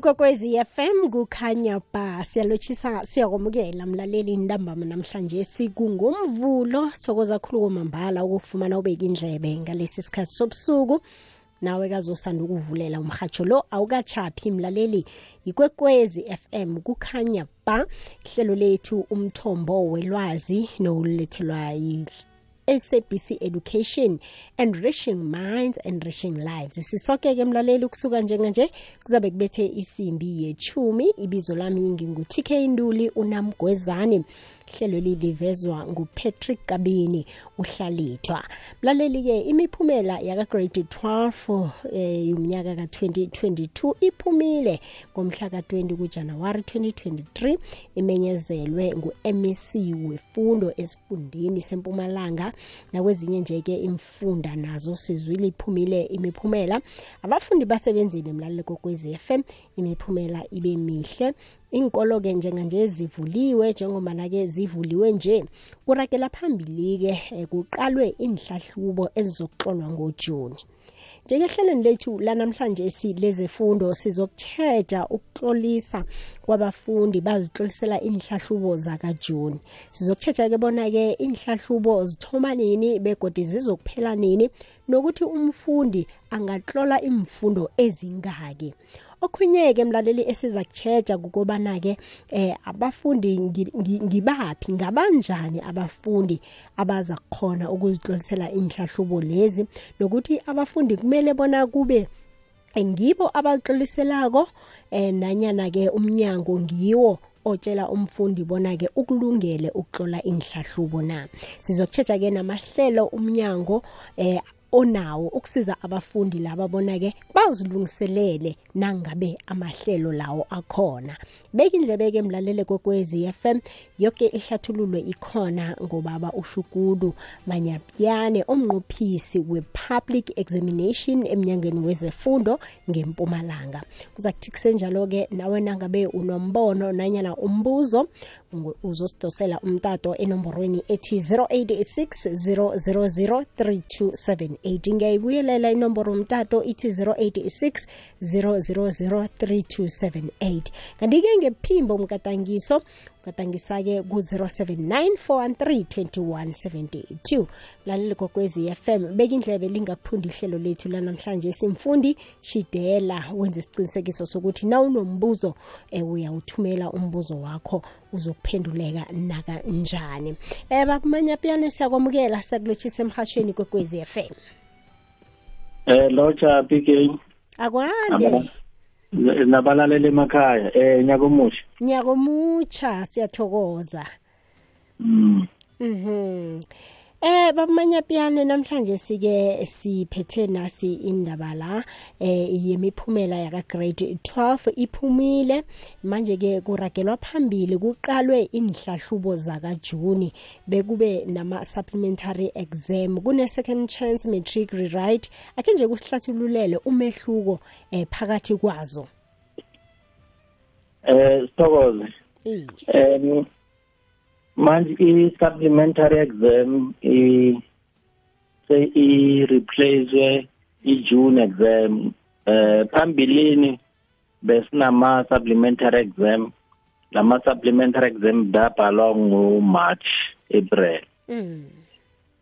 ikwekwezi FM kukhanya ba siyalochisa siyakwamukela mlaleli ntambama namhlanje sikungumvulo sithokoza kakhulu komambala ukufumana ubeka indlebe ngalesi sikhathi sobusuku. Nawe kazosanda ukuvulela umhatsho lo awukachaphi mlaleli ikwekwezi FM kukhanya ba. Ihlelo lethu umthombo welwazi nolethelwa SABC Education Enriching Minds Enriching Lives. Sisoke ke mlaleli kusuka njenganje kuzabe kubethe isimbi yechumi ibizo lami ngingu TK Nduli unamgwezani hlelo lilivezwa ngupatrick kabini uhlalithwa. Mlaleli-ke imiphumela yaka-grade 12 eh, yomnyaka ka-2022 iphumile. Ngomhla ka-20 kujanuwari 2023 imenyezelwe ngu-mec wefundo esifundeni sempumalanga. Nakwezinye nje-ke imfunda nazo sizwile iphumile imiphumela. Abafundi basebenzile mlaleli kokwezi FM imiphumela ibe mihle. Inkolo-ke njenganje zivuliwe njengobana-ke zivuliwe nje. Kurakela phambili-ke kuqalwe inhlahlubo ezizokuxolwa ngojuni. Njengehlelweni lethu lanamhlanje silezefundo sizokutsheda ukuxolisa kwabafundi bazixolisela inhlahlubo zakajuni. Sizokutshetsha-ke bona-ke inhlahlubo zithoma nini begodi zizokuphela nini nokuthi umfundi angatlola imfundo ezingaki. Okhunye-ke mlaleli esiza kutsheja kukobana-ke eh abafundi ngibaphi? Ngabanjani abafundi abaza khona ukuzihlolisela inhlahlubo lezi? Nokuthi abafundi kumele bona kube ngibo abaxoliselako eh nanyana-ke umnyango ngiwo otshela umfundi bona-ke ukulungele ukutlola inhlahlubo na? Sizokutshetsha-ke namahlelo umnyango eh onawo ukusiza abafundi laba bona-ke bazilungiselele nangabe amahlelo lawo akhona. Beka indlebe-ke mlalele kokwezi FM yoke ihlathululwe ikhona ngobaba ushukulu manyapyane omnquphisi we-public examination emnyangeni wezefundo ngempumalanga. Kuza kuthi kusenjalo-ke nawe nangabe unombono nanyana umbuzo uzosidosela umtato enomborweni ethi 086 000 3278 ngiyayibuyelela inomboro umtato ithi 086 000 3278 kanti-ke ngephimbo mkatangiso ukatangisa-ke ku-079 413 mlaleli kokwezi FM beka indlebe lingaphundi ihlelo lethu lanamhlanje. Simfundi shidela wenze isiqinisekiso sokuthi na unombuzo eh, uyawuthumela umbuzo wakho uzokuphenduleka nakanjani. Um babumanyapiyane siyakwamukela siyakulotshisa emhashweni kokwezi FM eh locha PK akwande. Nabalaleli emakhaya eh nyaka omusha. Nyaka omutsha siyathokoza. Mm. Mhm. Eh babamanyapiyane namhlanje sike siphethe nasi indaba la eh yemiphumela yaka grade 12 iphumile. Manje ke kuragelwa phambili kuqalwe inhlahlubo zaka June bekube nama supplementary exam. Kune second chance matric rewrite ake nje kusihlathululele umehluko eh phakathi kwazo. Eh sithokoze. Eh manje i-supplementary exam i se i-replace i-june exam. Eh phambilini besinama supplementary exam. Lama supplementary exam dabhalwa ngo-march april. Mm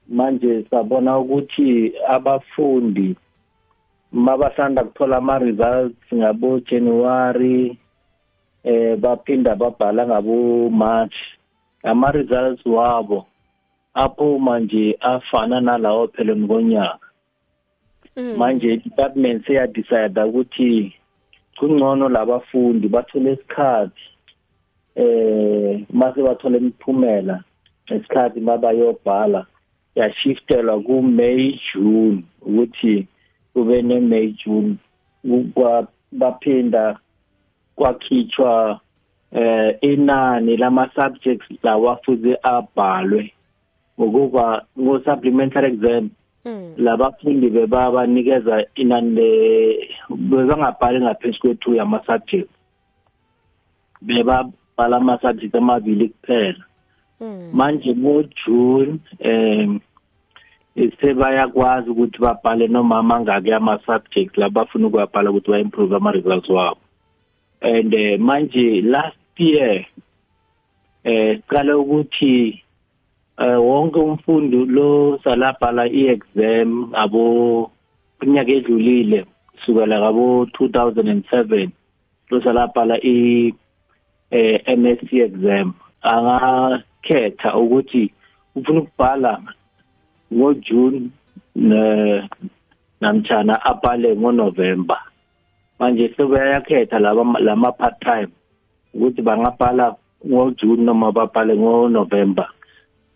manje sabona ukuthi abafundi mabasanda kuthola ama-results ngabo January eh baphinda babhala ngabo March ama-results wabo aphuma nje afana nalawo pheleni konyaka mm. manje i-department seyadecide ukuthi kungcono labafundi bathole isikhathi eh mase bathola imiphumela isikhathi mabayobhala yashiftelwa ku-May June ukuthi kube ne-May June baphinda kwakhitshwa eh inani lama subjects lawa futhi abhalwe ngokuba ngo supplementary exam mm. labafundi bebabanikeza inani le bebangabhali ngaphezu kwethu yama subjects bebabhala ama subjects amabili kuphela mm. manje ngo June em sebayakwazi ukuthi babhale noma mangaki ama subjects labafuna ukuwabhala ukuthi ba improve ama results wabo and uh, manje last year eh qala ukuthi eh wonke umfundi lo salabhala iexam abo kunyaka edlulile kusukela kabo 2007 lo salabhala i eh MSc exam. Angakhetha ukuthi ufuna ukubhala ngoJune namtjana abhale ngoNovember. Manje sebeyakhetha laba lama part time ukuthi bangabhala ngoJune noma babhale ngoNovember.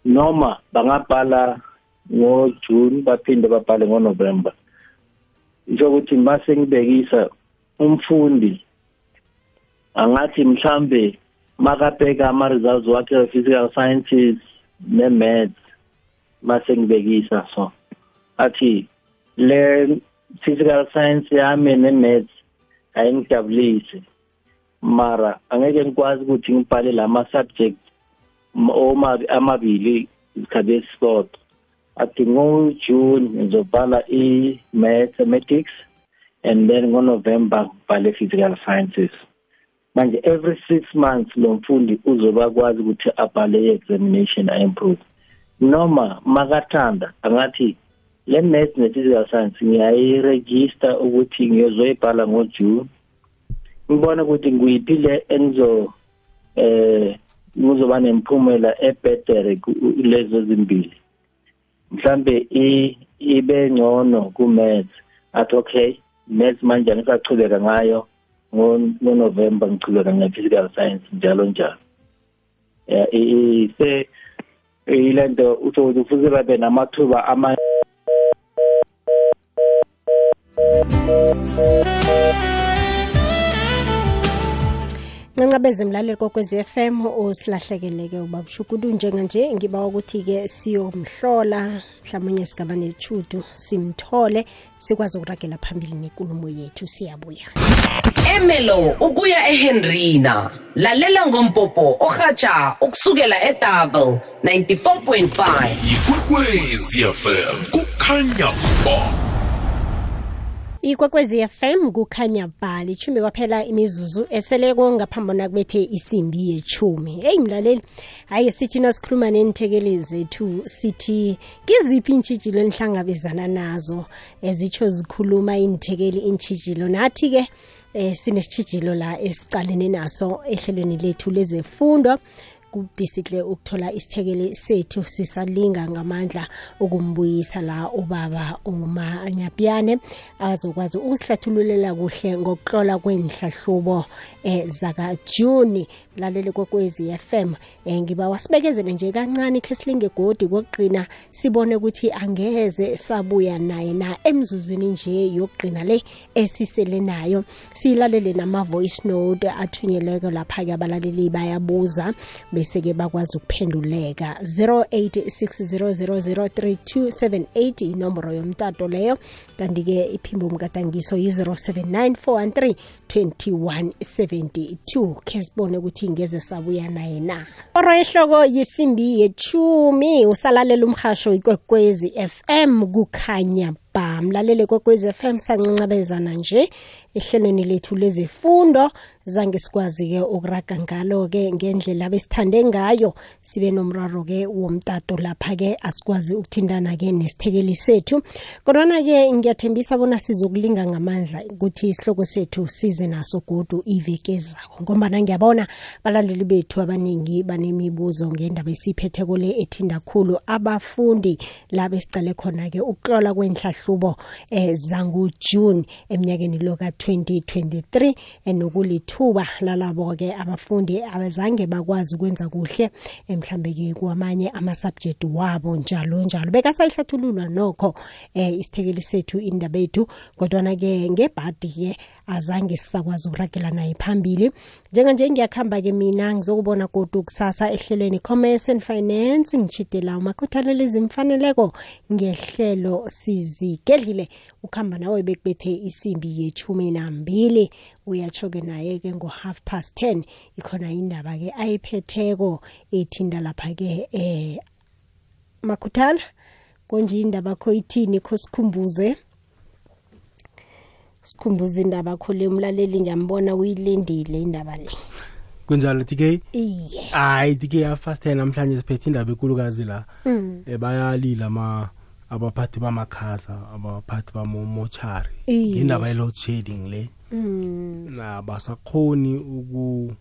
Noma bangabhala ngoJune baphinde babhale ngoNovember. Isho ukuthi mase ngibekisa umfundi angathi mhlambe makabheka ama results wakhe physical sciences ne maths mase ngibekisa so athi le physical science yami ne maths ayingijabulisi mara angeke ngikwazi ukuthi ngibhale lama subject oma amabili isikhathi esisodwa. Athi ngo-june ngizobhala i-mathematics and then ngo-november ngibhale physical sciences. Manje every six months lo mfundi uzoba kwazi ukuthi abhale i-examination a-improve noma makathanda angathi le maths ne-physical science ngiyayiregister ukuthi ngiyozoyibhala ngo-june. Ngibona ukuthi nguyiphi le engizo eh kuzoba nemphumela ebhedere lezo zimbili. Mhlambe ibe ngcono ku-maths athi okay maths manje angisachubeka ngayo ngo-november ngichubeka nge-physical science njalo njalo. Ya se ile nto uthi ufuze babe namathuba ama Ncancabeze mlaleli kokwezi FM usilahlekeleke ubabushukudu njenganje. Ngiba ukuthi ke siyomhlola mhlawumnye sigaba nethudu simthole sikwazi ukuragela phambili nenkulumo yethu. Siyabuya. Emelo ukuya eHenrina. Lalela ngompopo ohatsha ukusukela eDouble 94.5 ikwekwezi fm kukhanya ba ikwekwezi FM kukhanya bhali ichumi kwaphela imizuzu eseleko ngaphambana kubethe isimbi yechumi hey mlaleli hayi sithi nasikhuluma nenithekeli zethu sithi ngiziphi intshijilo enihlangabezana nazo ezitsho zikhuluma inithekeli intshijilo nathi-ke eh sinesitshijilo la esicalene naso ehlelweni lethu lezefundo. Kudisihle ukuthola isithekeli sethu sisalinga ngamandla ukumbuyisa la ubaba umanyapiyane azokwazi ukusihlathululela kuhle ngokuhlola kwenhlahlubo eh, zakajuni. Laleli kokwezi FM eh, ngiba wasibekezele nje kancane khe silinge godi kokugqina sibone ukuthi angeze sabuya naye na emzuzwini nje yokugqina le esisele nayo. Silalele nama voice note athunyeleke lapha ke abalaleli bayabuza bese-ke bakwazi ukuphenduleka. 0860003278 inomboro yomtato leyo. Kanti-ke iphimbo umgadangiso yi-079 2172 khe sibone ukuthi ngeze sabuya naye na. Oro ehloko yisimbi yechumi usalalela umhasho ikwekwezi fm kukhanya ba mlalele kwekwezi FM sancancabezana nje ehlelweni lethu lezifundo. Zange sikwazi-ke ukuraga ngalo-ke ngendlela besithande ngayo. Sibe nomraro-ke womtato lapha-ke asikwazi ukuthintana-ke nesithekeli sethu. Kodwana-ke ngiyathembisa bona sizokulinga ngamandla ukuthi isihloko sethu size naso godu iveke zako ngombana ngiyabona balaleli bethu abaningi banemibuzo ngendaba esiyiphetheko le ethinda khulu abafundi la besicale khona-ke ukuhlola kwenhlahlubo eh, zangujune eminyakeni lo ka-2023 enokulithuba lalabo-ke abafundi abazange bakwazi ukwenza kuhle mhlambe-ke kwamanye amasubject wabo njalo njalo. Bekasayihlathululwa nokho eh, isithekeli sethu indaba ethu kodwana-ke ngebhadi-ke azange sisakwazi ukuragela naye phambili. Njenganje ngiyakuhamba-ke mina ngizokubona godu kusasa ehlelweni commerce and finance ngitshidela umakhuthalelo ezimfaneleko ngehlelo sizigedlile ukuhamba nawe bekubethe isimbi yechumi nambili. Uyatsho-ke naye-ke ngo-half past 10 ikhona indaba-ke ayiphetheko ethinda lapha-ke eh makhuthala konje indaba kho ithini kho sikhumbuze? Sikhumbuza indaba khole umlaleli ngiyambona uyilindile indaba le. Kunjalo tk iye. Hayi tk ya-fast ten namhlanje siphethe indaba enkulukazi la. Mm. um bayalila ama abaphathi bamakhaza abaphathi bamomochari ngendaba ye-load shedding le. Mm. nabasakhoni uku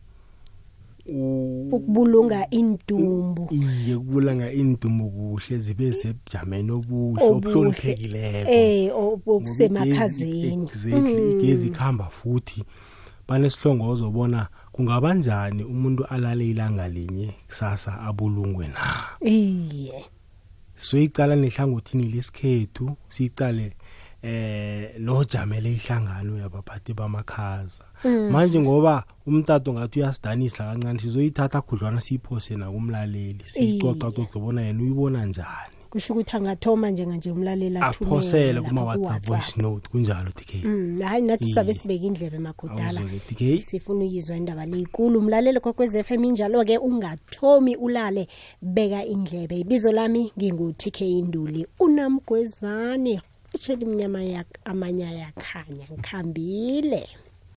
ukubulunga indumbu. Iye kubulanga indumbu kuhle zibe sebujameni obuhle obuhloniphekileko. Eh obusemakhazeni exactly igezi ikhamba futhi banesihlongozo bona kungaba njani umuntu alale ilanga linye kusasa abulungwe na? Iye. Soyiqala nehlangothini lesikhethu siyiqale eh nojamele ihlangano yabaphathi bamakhaza. Manje ngoba umtato ngathi uyasidanisa kancane sizoyithatha khudlwana siyiphose nakumlaleli siyicoca coca bona yena uyibona njani? Kusho ukuthi angathoma njenganje umlaleli aphosele athumele kuma-whatsapp voice note kunjalo tk Mm, hayi nathi Iye. sabe sibeka indlebe makudala. Awuzwe-ke, DK. sifuna uyizwa indaba leyikulu umlaleli kokwez f m injalo-ke ungathomi ulale beka indlebe. Ibizo lami ngingu-t k induli. Unamgwezane itshela imnyama yak- amanye ayakhanya ngikhambile.